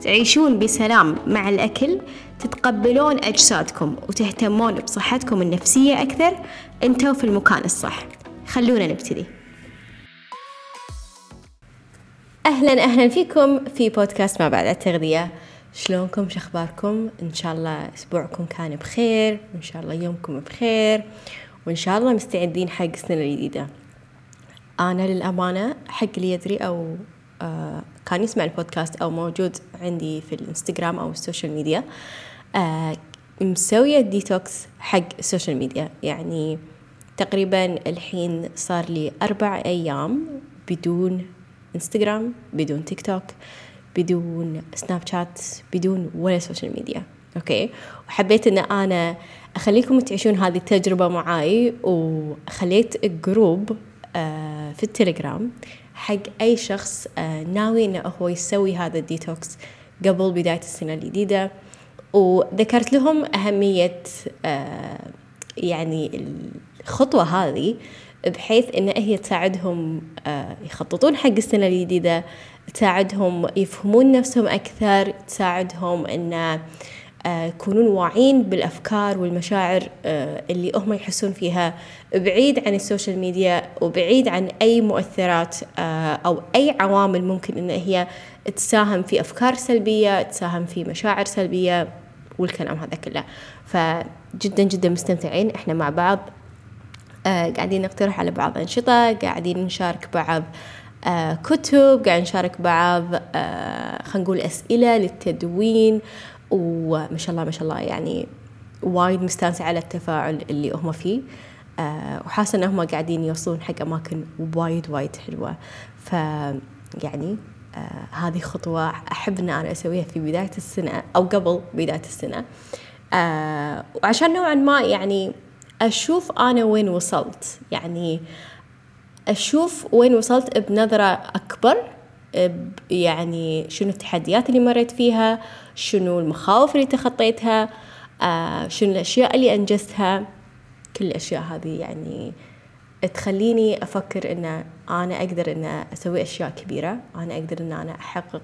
تعيشون بسلام مع الأكل تتقبلون أجسادكم وتهتمون بصحتكم النفسية أكثر. أنتوا في المكان الصح. خلونا نبتدي. أهلا أهلا فيكم في بودكاست ما بعد التغذية. شلونكم؟ شخباركم إن شاء الله أسبوعكم كان بخير وإن شاء الله يومكم بخير وإن شاء الله مستعدين حق السنة الجديدة. أنا للأمانة حق اللي يدري أو كان يسمع البودكاست أو موجود عندي في الإنستغرام أو ال social media. آه مسوية ديتوكس حق ال social media. يعني تقريبا الحين صار لي أربع أيام بدون إنستغرام بدون تيك توك بدون Snapchat بدون ولا social media okay؟ وحبيت إن أنا أخليكم تعيشون هذه التجربة معاي وخليت group آه في التليجرام. حق أي شخص آه ناوي إنه هو يسوي هذا الديتوكس قبل بداية السنة الجديدة. وذكرت لهم أهمية آه يعني الخطوة هذه بحيث إن هي تساعدهم آه يخططون حق السنة الجديدة تساعدهم يفهمون نفسهم أكثر تساعدهم إن يكونون واعين بالأفكار والمشاعر اللي هم يحسون فيها بعيد عن السوشيال ميديا وبعيد عن أي مؤثرات أو أي عوامل ممكن إن هي تساهم في أفكار سلبية تساهم في مشاعر سلبية والكلام هذا كله. فجدا جدا مستمتعين إحنا مع بعض. قاعدين نقترح على بعض أنشطة قاعدين نشارك بعض كتب قاعد نشارك بعض خلينا نقول أسئلة للتدوين وما شاء الله ما شاء الله يعني وايد مستانسة على التفاعل اللي هم فيه. أه وحاسة انهم قاعدين يوصلون حق أماكن وايد وايد حلوة. ف يعني أه هذه خطوة أحب إن أنا أسويها في بداية السنة أو قبل بداية السنة. أه وعشان نوعا ما يعني أشوف أنا وين وصلت. يعني أشوف وين وصلت بنظرة أكبر يعني شنو التحديات اللي مريت فيها شنو المخاوف اللي تخطيتها آه شنو الأشياء اللي أنجزتها. كل الأشياء هذه يعني تخليني أفكر إن أنا أقدر إن أسوي أشياء كبيرة أنا أقدر إن أنا أحقق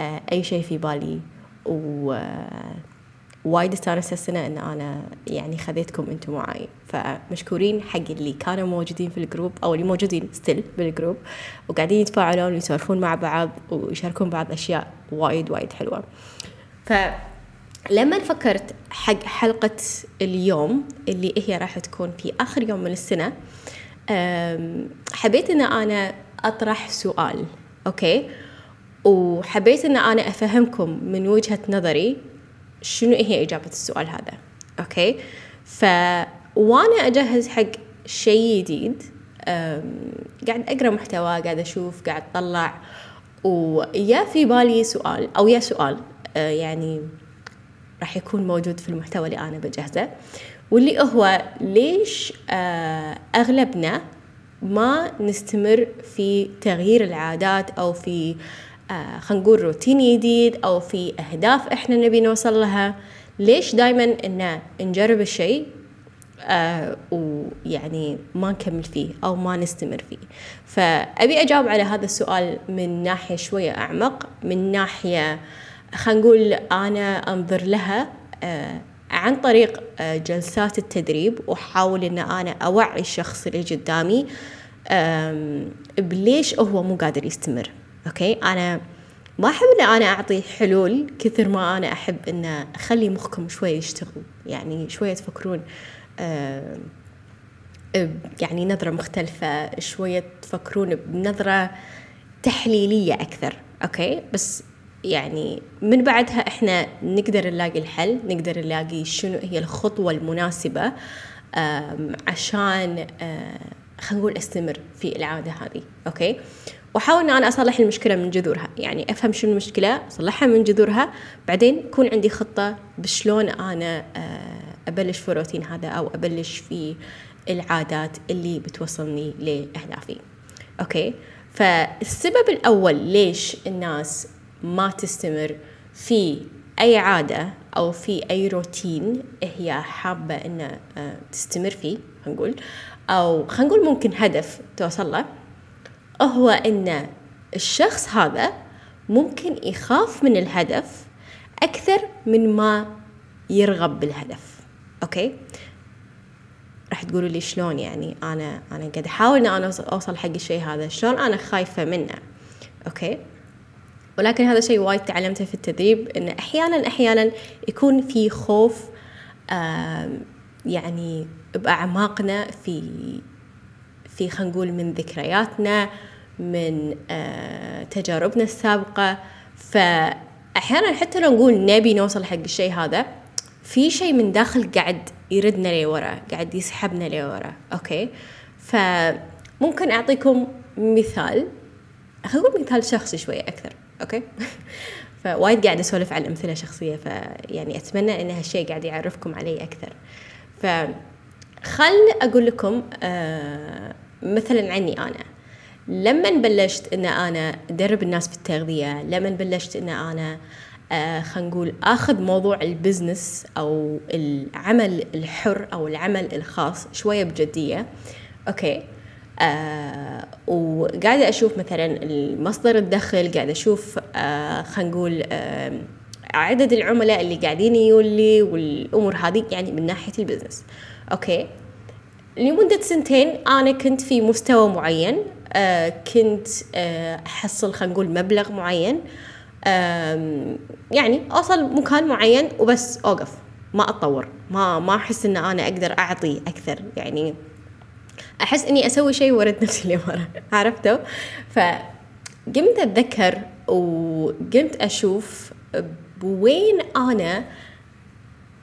آه أي شيء في بالي. و وايد استانست السنة إن أنا يعني خذيتكم أنتم معاي. فمشكورين حق اللي كانوا موجودين في ال group أو اللي موجودين still بال group وقاعدين يتفاعلون ويسولفون مع بعض ويشاركون بعض أشياء وايد وايد حلوة. فلما فكرت حق حلقة اليوم اللي هي راح تكون في آخر يوم من السنة حبيت إن أنا أطرح سؤال okay؟ وحبيت إن أنا أفهمكم من وجهة نظري شنو هي إجابة السؤال هذا okay؟ ف وأنا أجهز حق شيء جديد قاعد أقرأ محتوى قاعد أشوف قاعد أطلع ويا في بالي سؤال أو يا سؤال يعني راح يكون موجود في المحتوى اللي أنا بجهزه. واللي هو ليش أغلبنا ما نستمر في تغيير العادات أو في آه خلينا نقول روتين جديد أو في أهداف إحنا نبي نوصل لها. ليش دايما إن نجرب الشيء آه ويعني ما نكمل فيه أو ما نستمر فيه؟ فأبي أجاوب على هذا السؤال من ناحية شوية أعمق من ناحية خلينا نقول أنا أنظر لها آه عن طريق آه جلسات التدريب وأحاول إن أنا أوعي الشخص اللي قدامي بليش هو مو قادر يستمر. أوكي؟ أنا ما أحب إن أنا أعطي حلول كثر ما أنا أحب إن أخلي مخكم شوي يشتغل يعني شوية تفكرون يعني نظرة مختلفة شوية تفكرون بنظرة تحليلية أكثر. okay؟ بس يعني من بعدها إحنا نقدر نلاقي الحل نقدر نلاقي شنو هي الخطوة المناسبة عشان خلينا نقول أستمر في العادة هذه okay؟ وأحاول إن أنا أصلح المشكلة من جذورها يعني أفهم شنو المشكلة أصلحها من جذورها بعدين يكون عندي خطة بشلون أنا أبلش في الروتين هذا أو أبلش في العادات اللي بتوصلني لأهدافي okay؟ فالسبب الأول ليش الناس ما تستمر في أي عادة أو في أي روتين هي حابة ان آه، تستمر فيه خلينا نقول. أو خلينا نقول ممكن هدف توصل له. هو إن الشخص هذا ممكن يخاف من الهدف أكثر من ما يرغب بالهدف. okay؟ راح تقولوا لي شلون يعني أنا أنا قاعد أحاول إن أنا أوصل حق الشيء هذا شلون أنا خايفة منه. okay؟ ولكن هذا شيء وايد تعلمته في التدريب إن أحيانا أحيانا يكون في خوف يعني بأعماقنا في في خلينا نقول من ذكرياتنا من آه، تجاربنا السابقة. فاحيانا حتى لو نقول نبي نوصل حق الشيء هذا في شيء من داخل قاعد يردنا لورا قاعد يسحبنا لورا. أوكي؟ فممكن أعطيكم مثال نقول مثال شخصي شوية أكثر. Okay. فوايد قاعد أسولف عن أمثلة شخصية فيعني أتمنى إن هالشيء قاعد يعرفكم علي أكثر. ف خل أقول لكم آه مثلا عني أنا. لما بلشت إن أنا أدرب الناس في التغذية لما بلشت إن أنا آه خلينا نقول آخذ موضوع ال business أو العمل الحر أو العمل الخاص شوية بجدية. Okay. وقاعدة أشوف مثلا مصدر الدخل قاعدة أشوف آه خلينا نقول آه عدد العملاء اللي قاعدين يوني والأمور هذه يعني من ناحية ال business. Okay. لمدة سنتين أنا كنت في مستوى معين آه كنت آه أحصل خلينا نقول مبلغ معين آه يعني أوصل مكان معين وبس أوقف. ما أتطور. ما ما أحس إن أنا أقدر أعطي أكثر. يعني أحس إني أسوي شيء ورد نفسي لورا عرفتوا؟ فقمت أتذكر وقمت أشوف بوين أنا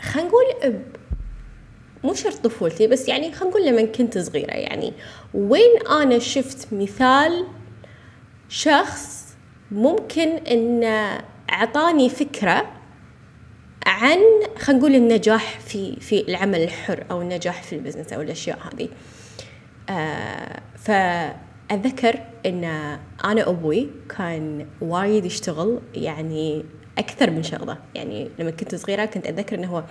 خلينا نقول مو شرط طفولتي بس يعني خلينا نقول لما كنت صغيرة يعني. وين أنا شفت مثال شخص ممكن إن أعطاني فكرة عن خلينا نقول النجاح في في العمل الحر أو النجاح في ال business أو الأشياء هذه. فأتذكر إن أنا أبوي كان وايد يشتغل يعني أكثر من شغلة. يعني لما كنت صغيرة كنت أتذكر إنه هو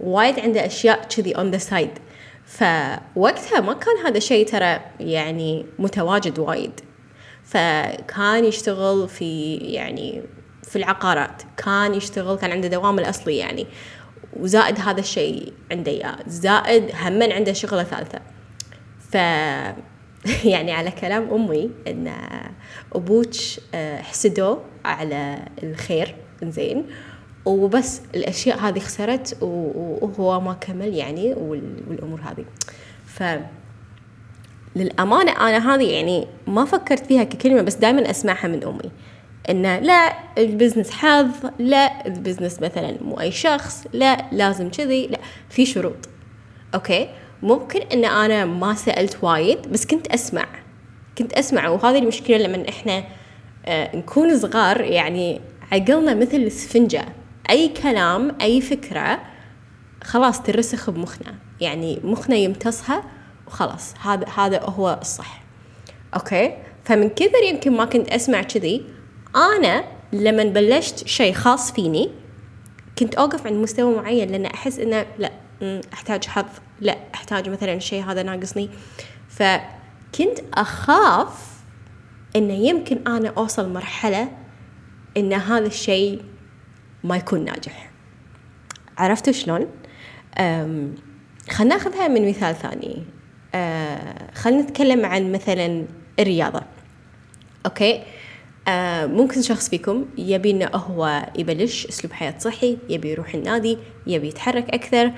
وايد عنده أشياء كذي on the side. فوقتها ما كان هذا الشيء ترى يعني متواجد وايد. فكان يشتغل في يعني في العقارات. كان يشتغل كان عنده دوام الأصلي يعني. وزائد هذا الشيء عنده زائد همن عنده شغلة ثالثة. ف يعني على كلام أمي إن أبوك آه، حسدوه على الخير زين وبس الأشياء هذه خسرت وهو ما كمل يعني والأمور هذه. ف للأمانة أنا هذه يعني ما فكرت فيها ككلمة بس دائما أسمعها من أمي. إنه لا ال business حظ لا ال business مثلا مو أي شخص لا لازم كذي لا في شروط. Okay? ممكن إن أنا ما سألت وايد بس كنت أسمع. كنت أسمع وهذه المشكلة لما إحنا آه نكون صغار يعني عقلنا مثل السفنجة. أي كلام أي فكرة خلاص ترسخ بمخنا. يعني مخنا يمتصها وخلاص. هذا هذا هو الصح. Okay? فمن كثر يمكن ما كنت أسمع كذي أنا لما بلشت شيء خاص فيني كنت أوقف عند مستوى معين لأن أحس إنه لا أحتاج حظ. لا أحتاج مثلا الشيء هذا ناقصني. فكنت أخاف إنه يمكن أنا أوصل مرحلة إن هذا الشيء ما يكون ناجح. عرفتوا شلون؟ خلنا ناخذها من مثال ثاني. أه خلينا نتكلم عن مثلا الرياضة. أوكي؟ آه ممكن شخص فيكم يبي إنه هو يبلش أسلوب حياة صحي يبي يروح النادي يبي يتحرك أكثر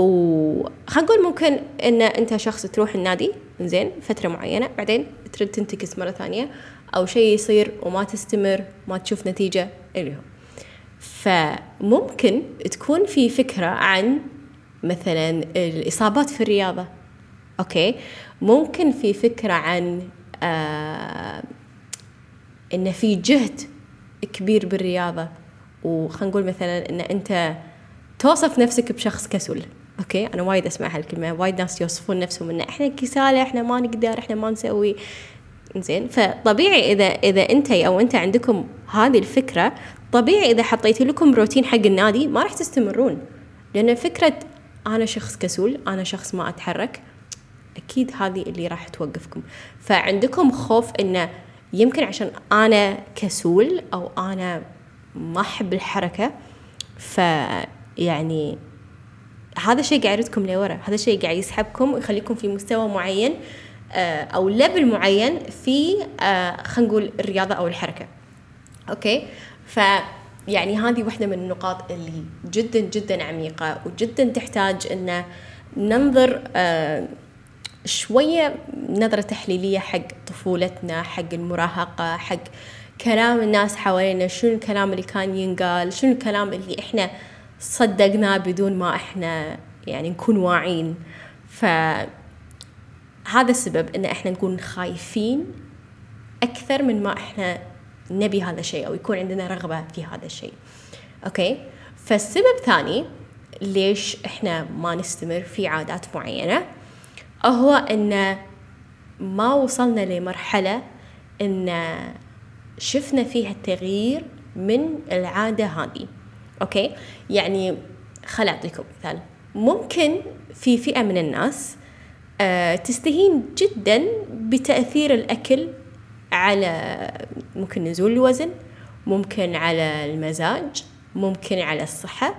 وخلينا نقول ممكن إن أنت شخص تروح النادي زين فترة معينة بعدين ترد تنتكس مرة ثانية أو شيء يصير وما تستمر ما تشوف نتيجة اللي هو فممكن تكون في فكرة عن مثلا الإصابات في الرياضة. أوكي؟ ممكن في فكرة عن آه إن في جهد كبير بالرياضة. وخلينا نقول مثلا إن أنت توصف نفسك بشخص كسول. Okay? أنا وايد أسمع هالكلمة وايد ناس يوصفون نفسهم ان إحنا كسالى إحنا ما نقدر إحنا ما نسوي. زين فطبيعي إذا إذا أنت أو أنت عندكم هذه الفكرة طبيعي إذا حطيتي لكم روتين حق النادي ما راح تستمرون. لأن فكرة أنا شخص كسول أنا شخص ما أتحرك أكيد هذه اللي راح توقفكم. فعندكم خوف انه يمكن عشان أنا كسول أو أنا ما أحب الحركة فيعني هذا الشيء قاعد يردكم لورا. هذا الشيء قاعد يسحبكم ويخليكم في مستوى معين آه، أو ليفل معين في آه، خلينا نقول الرياضة أو الحركة. أوكي؟ ف يعني هذه واحدة من النقاط اللي جدا جدا عميقة وجدا تحتاج إن ننظر آه، شوية نظرة تحليلية حق طفولتنا حق المراهقة حق كلام الناس حوالينا شنو الكلام اللي كان ينقال شنو الكلام اللي إحنا صدقناه بدون ما إحنا يعني نكون واعين. ف هذا السبب إن إحنا نكون خايفين أكثر من ما إحنا نبي هذا الشيء أو يكون عندنا رغبة في هذا الشيء. Okay? فالسبب ثاني ليش إحنا ما نستمر في عادات معينة هو إن ما وصلنا لمرحلة إن شفنا فيها التغيير من العادة هذه. Okay? يعني خل اعطيكم مثال. ممكن في فئة من الناس آه، تستهين جدا بتأثير الأكل على ممكن نزول الوزن ممكن على المزاج ممكن على الصحة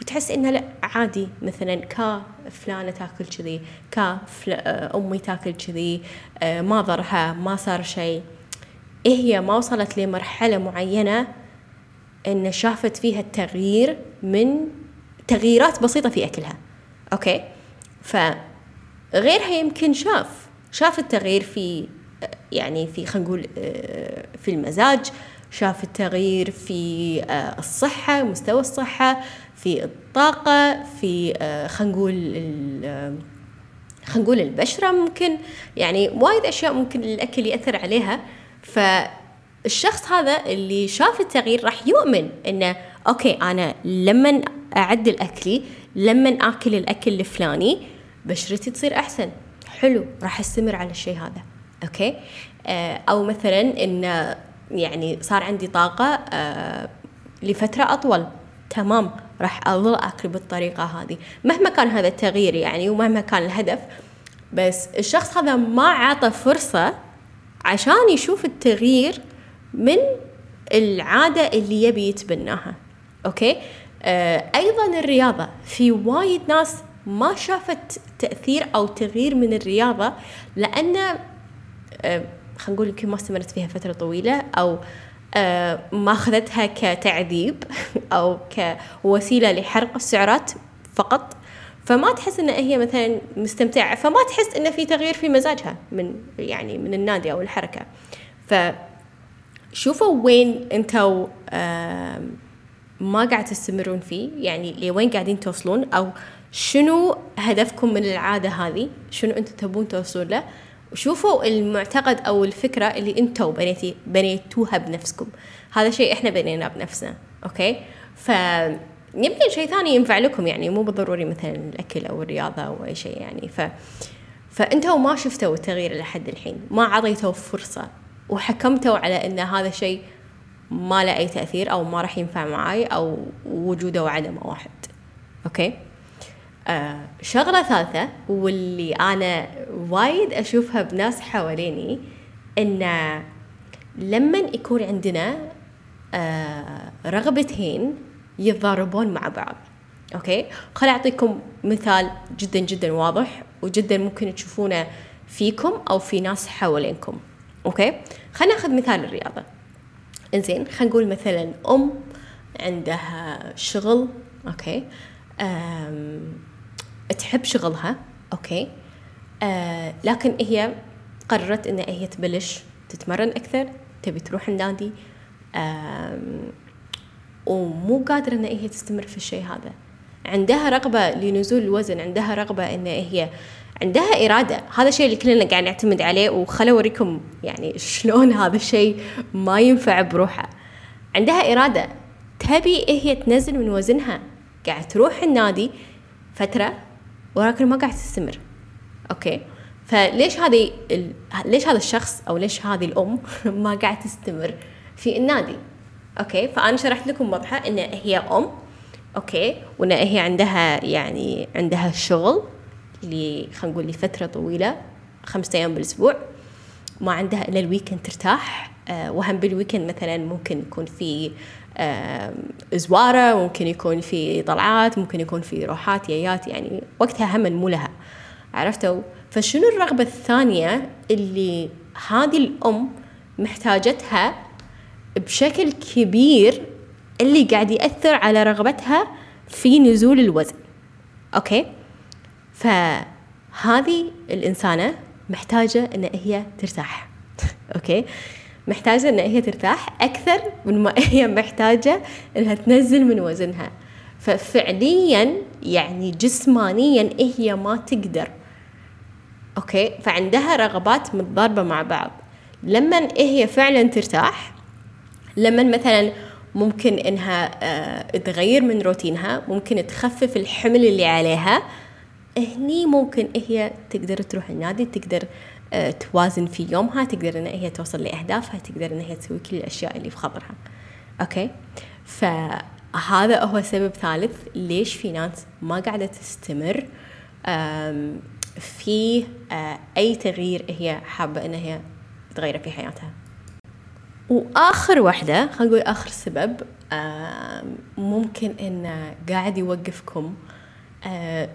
وتحس انها لا عادي. مثلا كا فلانة تاكل كذي كا آه، أمي تاكل كذي آه، ما ضرها ما صار شيء. إيه هي؟ ما وصلت لمرحلة معينة إن شافت فيها التغيير من تغييرات بسيطة في أكلها. أوكي؟ فغيرها يمكن شاف شاف التغيير في يعني في خلينا نقول في المزاج شاف التغيير في الصحة مستوى الصحة في الطاقة في خلينا نقول خلينا نقول البشرة ممكن. يعني وايد أشياء ممكن الأكل يأثر عليها. فالشخص هذا اللي شاف التغيير راح يؤمن إنه Okay أنا لما أعدل أكلي لما آكل الأكل الفلاني بشرتي تصير أحسن. حلو راح أستمر على الشيء هذا. Okay? آه أو مثلا إن يعني صار عندي طاقة آه لفترة أطول. تمام راح أظل آكل بالطريقة هذه. مهما كان هذا التغيير يعني ومهما كان الهدف بس الشخص هذا ما عطى فرصة عشان يشوف التغيير من العادة اللي يبي يتبناها. أوكي؟ آه أيضا الرياضة. في وايد ناس ما شافت تأثير أو تغيير من الرياضة لأن آه خلينا نقول يمكن ما استمرت فيها فترة طويلة أو آه ما أخذتها كتعذيب أو كوسيلة لحرق السعرات فقط. فما تحس إن هي مثلا مستمتعة. فما تحس انه في تغيير في مزاجها من يعني من النادي أو الحركة. ف شوفوا وين أنتوا ما قاعد تستمرون فيه يعني لوين قاعدين توصلون أو شنو هدفكم من العادة هذه شنو أنتم تبون توصلون له. وشوفوا المعتقد أو الفكرة اللي أنتوا بنيتي بنيتوها بنفسكم. هذا شيء إحنا بنيناه بنفسنا أوكي؟ ف يمكن شيء ثاني ينفع لكم يعني مو بالضروري مثلا الأكل أو الرياضة أو أي شيء يعني. ف فانتوا ما شفتوا التغيير لحد الحين ما عطيتوا فرصة. وحكمتوا على إن هذا الشيء ما له أي تأثير أو ما راح ينفع معاي أو وجوده وعدمه واحد. أوكي؟ آه شغلة ثالثة واللي أنا وايد أشوفها بناس حواليني إن لما يكون عندنا آه رغبتين يتضاربون مع بعض. Okay? خل أعطيكم مثال جدا جدا واضح وجدا ممكن تشوفونه فيكم أو في ناس حوالينكم. Okay? خلينا ناخذ مثال الرياضة. إنزين خلينا نقول مثلا أم عندها شغل Okay? أم تحب شغلها Okay? أه لكن هي قررت ان هي تبلش تتمرن أكثر تبي تروح النادي ومو قادرة ان هي تستمر في الشيء هذا. عندها رغبة لنزول الوزن عندها رغبة ان هي عندها إرادة. هذا الشيء اللي كلنا قاعد نعتمد عليه وخلوا أوريكم يعني شلون هذا الشيء ما ينفع بروحه. عندها إرادة. تبي هي تنزل من وزنها. قاعد تروح النادي فترة ولكن ما قاعد تستمر. أوكي. فليش هذه. ليش هذا الشخص أو ليش هذه الأم ما قاعد تستمر في النادي؟ Okay. فأنا شرحت لكم واضحة إن هي أم. Okay. وإن هي عندها يعني عندها شغل. اللي خلينا نقول لفترة طويلة خمسة أيام بالأسبوع. ما عندها إلا ال weekend ترتاح. آه وهم بال weekend مثلا ممكن يكون في زواره ممكن يكون في طلعات ممكن يكون في روحات يايات يعني وقتها هم مو لها. عرفتوا؟ فشنو الرغبة الثانية اللي هذه الأم محتاجتها بشكل كبير اللي قاعد يأثر على رغبتها في نزول الوزن؟ Okay? فهذه الإنسانة محتاجة إن هي ترتاح. Okay? محتاجة إن هي ترتاح أكثر من ما هي محتاجة إنها تنزل من وزنها. ففعليا يعني جسمانيا هي ما تقدر. أوكي؟ فعندها رغبات متضاربة مع بعض. لما هي فعلا ترتاح لما مثلا ممكن إنها آه، تغير من روتينها ممكن تخفف الحمل اللي عليها هني ممكن هي تقدر تروح النادي تقدر آه، توازن في يومها تقدر إن هي توصل لأهدافها تقدر إن هي تسوي كل الأشياء اللي في خاطرها أوكي؟ فهذا هو سبب ثالث ليش في ناس ما قاعدة تستمر في آه، أي تغيير هي حابة إن هي تغيره في حياتها. وآخر وحدة خلينا نقول آخر سبب ممكن انه قاعد يوقفكم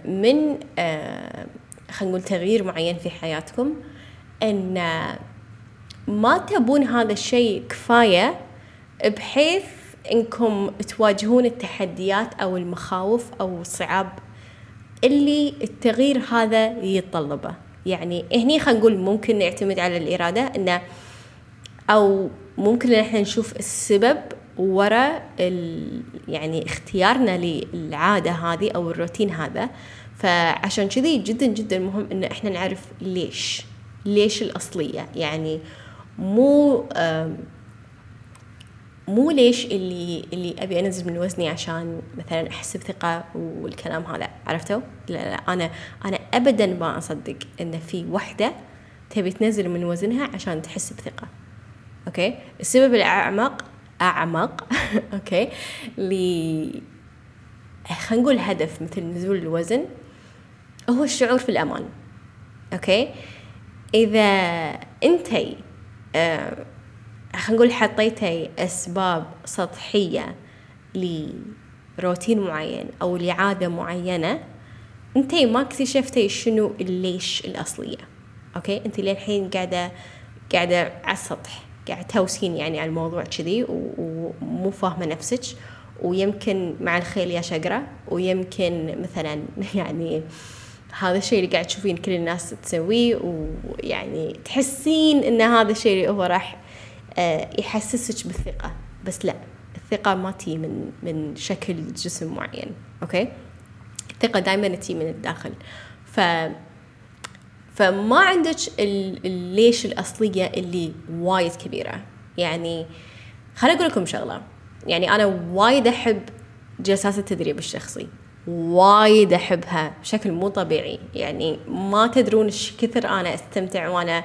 من خلينا نقول تغيير معين في حياتكم إن ما تبون هذا الشيء كفاية بحيث إنكم تواجهون التحديات أو المخاوف أو الصعاب اللي التغيير هذا يتطلبه. يعني هني خلينا نقول ممكن نعتمد على الإرادة إنه أو ممكن إن إحنا نشوف السبب ورا يعني اختيارنا للعادة هذه أو الروتين هذا. فعشان كذي جدا جدا مهم إن إحنا نعرف ليش ليش الأصلية. يعني مو مو ليش اللي اللي أبي أنزل من وزني عشان مثلا احس بثقه والكلام هذا. عرفتوا؟ لا لا أنا أنا ابدا ما أصدق إن في وحدة تبي تنزل من وزنها عشان تحس بثقة. Okay? السبب الأعمق أعمق. Okay. ل خلينا نقول هدف مثل نزول الوزن هو الشعور في الأمان. okay. إذا أنتي آه خلينا نقول حطيتي أسباب سطحية لروتين معين أو لعادة معينة أنتي ما اكتشفتي شنو الليش الأصلية. okay. انت للحين قاعدة قاعدة على السطح. قاعد تهوسين يعني على الموضوع كذي ومو فاهمة نفسك. ويمكن مع الخيل يا شقرة ويمكن مثلا يعني هذا الشيء اللي قاعد تشوفين كل الناس تسويه. ويعني تحسين إن هذا الشيء اللي هو راح آه، يحسسك بالثقة. بس لا الثقة ما تيي من من شكل جسم معين. okay؟ الثقة دائما تيي من الداخل. ف فما عندك الليش الأصلية اللي وايد كبيرة. يعني خليني أقول لكم شغلة. يعني أنا وايد أحب جلسات التدريب الشخصي. وايد أحبها بشكل مو طبيعي. يعني ما تدرون إيش كثر أنا أستمتع وأنا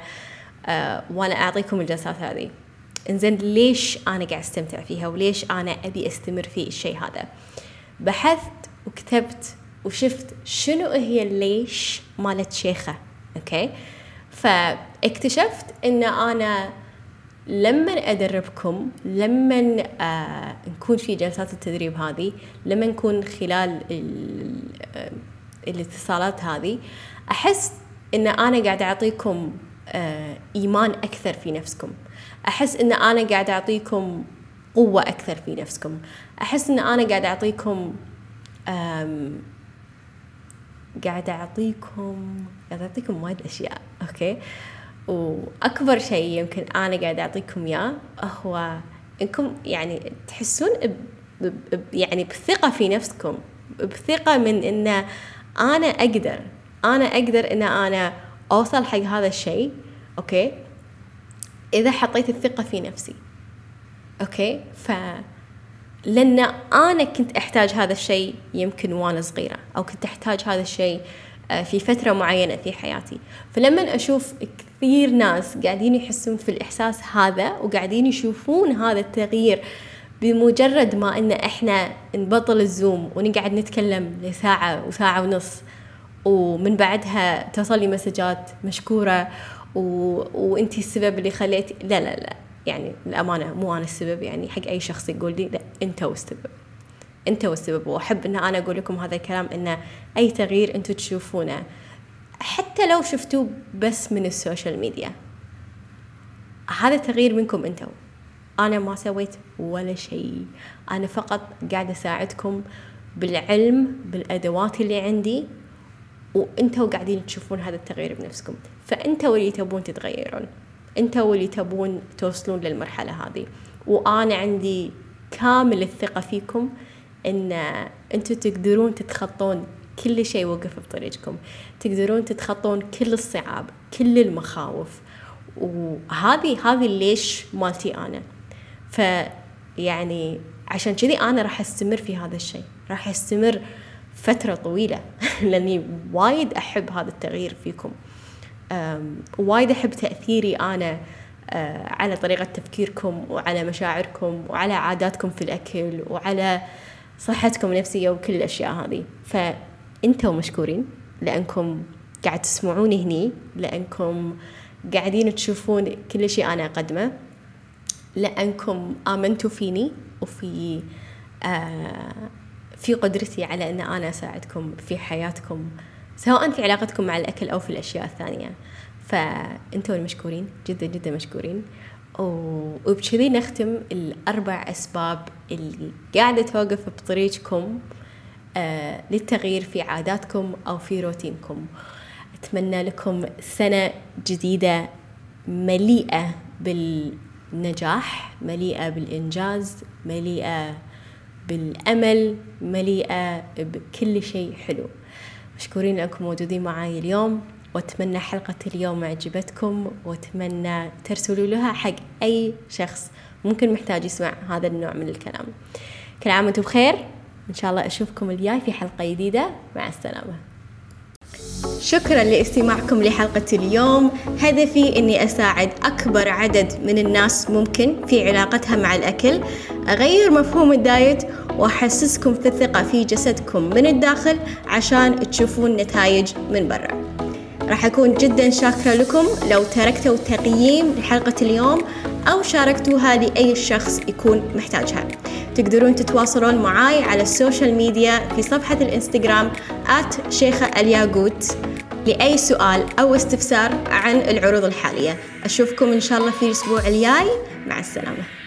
آه وأنا أعطيكم الجلسات هذه. إنزين ليش أنا قاعد أستمتع فيها؟ وليش أنا أبي أستمر في الشيء هذا؟ بحثت وكتبت وشفت شنو هي الليش مالت شيخة. أوكي فاكتشفت إن أنا لما أدربكم لما آه نكون في جلسات التدريب هذه لما نكون خلال آه، الاتصالات هذه أحس إن أنا قاعدة أعطيكم آه إيمان أكثر في نفسكم. أحس إن أنا قاعدة أعطيكم قوة أكثر في نفسكم. أحس إن أنا قاعدة أعطيكم قاعدة أعطيكم قاعدة أعطيكم وايد أشياء okay؟ وأكبر شيء يمكن أنا قاعدة أعطيكم إياه هو إنكم يعني تحسون ب... ب... يعني بثقة في نفسكم بثقة من إن أنا أقدر أنا أقدر إن أنا أوصل حق هذا الشيء okay؟ إذا حطيت الثقة في نفسي okay؟ ف لأن أنا كنت أحتاج هذا الشيء يمكن وأنا صغيرة أو كنت أحتاج هذا الشيء آه، في فترة معينة في حياتي. فلما أشوف كثير ناس قاعدين يحسون في الإحساس هذا وقاعدين يشوفون هذا التغيير بمجرد ما إن إحنا نبطل الزوم ونقعد نتكلم لساعة وساعة ونص ومن بعدها توصل لي مسجات مشكورة و... وانتي السبب اللي خليتي لا لا لا يعني الأمانة مو أنا السبب يعني حق أي شخص يقول لي لا أنت والسبب أنت والسبب. وأحب أن أنا أقول لكم هذا الكلام أن أي تغيير أنتم تشوفونه حتى لو شفتوه بس من ال social media هذا تغيير منكم أنتم أنا ما سويت ولا شيء. أنا فقط قاعدة أساعدكم بالعلم بالأدوات اللي عندي وأنتوا قاعدين تشوفون هذا التغيير بنفسكم. فأنتوا اللي تبون تتغيرون. أنتوا اللي تبون توصلون للمرحلة هذه. وأنا عندي كامل الثقة فيكم. إن أنتوا تقدرون تتخطون كل شيء وقف بطريقكم. تقدرون تتخطون كل الصعاب كل المخاوف. وهذه هذه ليش مالتي أنا. فيعني عشان كذي أنا راح أستمر في هذا الشيء. راح أستمر فترة طويلة. لأني وايد أحب هذا التغيير فيكم. وايد أحب تأثيري أنا آه، على طريقة تفكيركم وعلى مشاعركم وعلى عاداتكم في الأكل وعلى صحتكم النفسية وكل الأشياء هذه. فأنتم مشكورين لأنكم قاعد تسمعوني هني لأنكم قاعدين تشوفون كل شيء أنا أقدمه لأنكم آمنتوا فيني وفي آه في قدرتي على أن أنا أساعدكم في حياتكم سواء في علاقتكم مع الأكل أو في الأشياء الثانية. فأنتوا المشكورين جدا جدا مشكورين. وبكذي نختم الأربع أسباب اللي قاعدة توقف بطريقكم آه للتغيير في عاداتكم أو في روتينكم. أتمنى لكم سنة جديدة مليئة بالنجاح مليئة بالإنجاز مليئة بالأمل مليئة بكل شيء حلو. مشكورين أنكم موجودين معي اليوم. وأتمنى حلقة اليوم عجبتكم وأتمنى ترسلوا لها حق أي شخص ممكن محتاج يسمع هذا النوع من الكلام. كل عام وأنتم بخير. إن شاء الله أشوفكم الجاي في حلقة جديدة. مع السلامة. شكرا لاستماعكم لحلقة اليوم. هدفي أني أساعد أكبر عدد من الناس ممكن في علاقتها مع الأكل. أغير مفهوم ال diet وأحسسكم في الثقة في جسدكم من الداخل عشان تشوفون نتائج من برا. راح أكون جدا شاكرة لكم. لو تركتوا تقييم لحلقة اليوم أو شاركتوها لأي شخص يكون محتاجها. تقدرون تتواصلون معاي على ال social media في صفحة الإنستغرام آت شيخة الياقوت لأي سؤال أو استفسار عن العروض الحالية. أشوفكم إن شاء الله في الأسبوع الجاي. مع السلامة.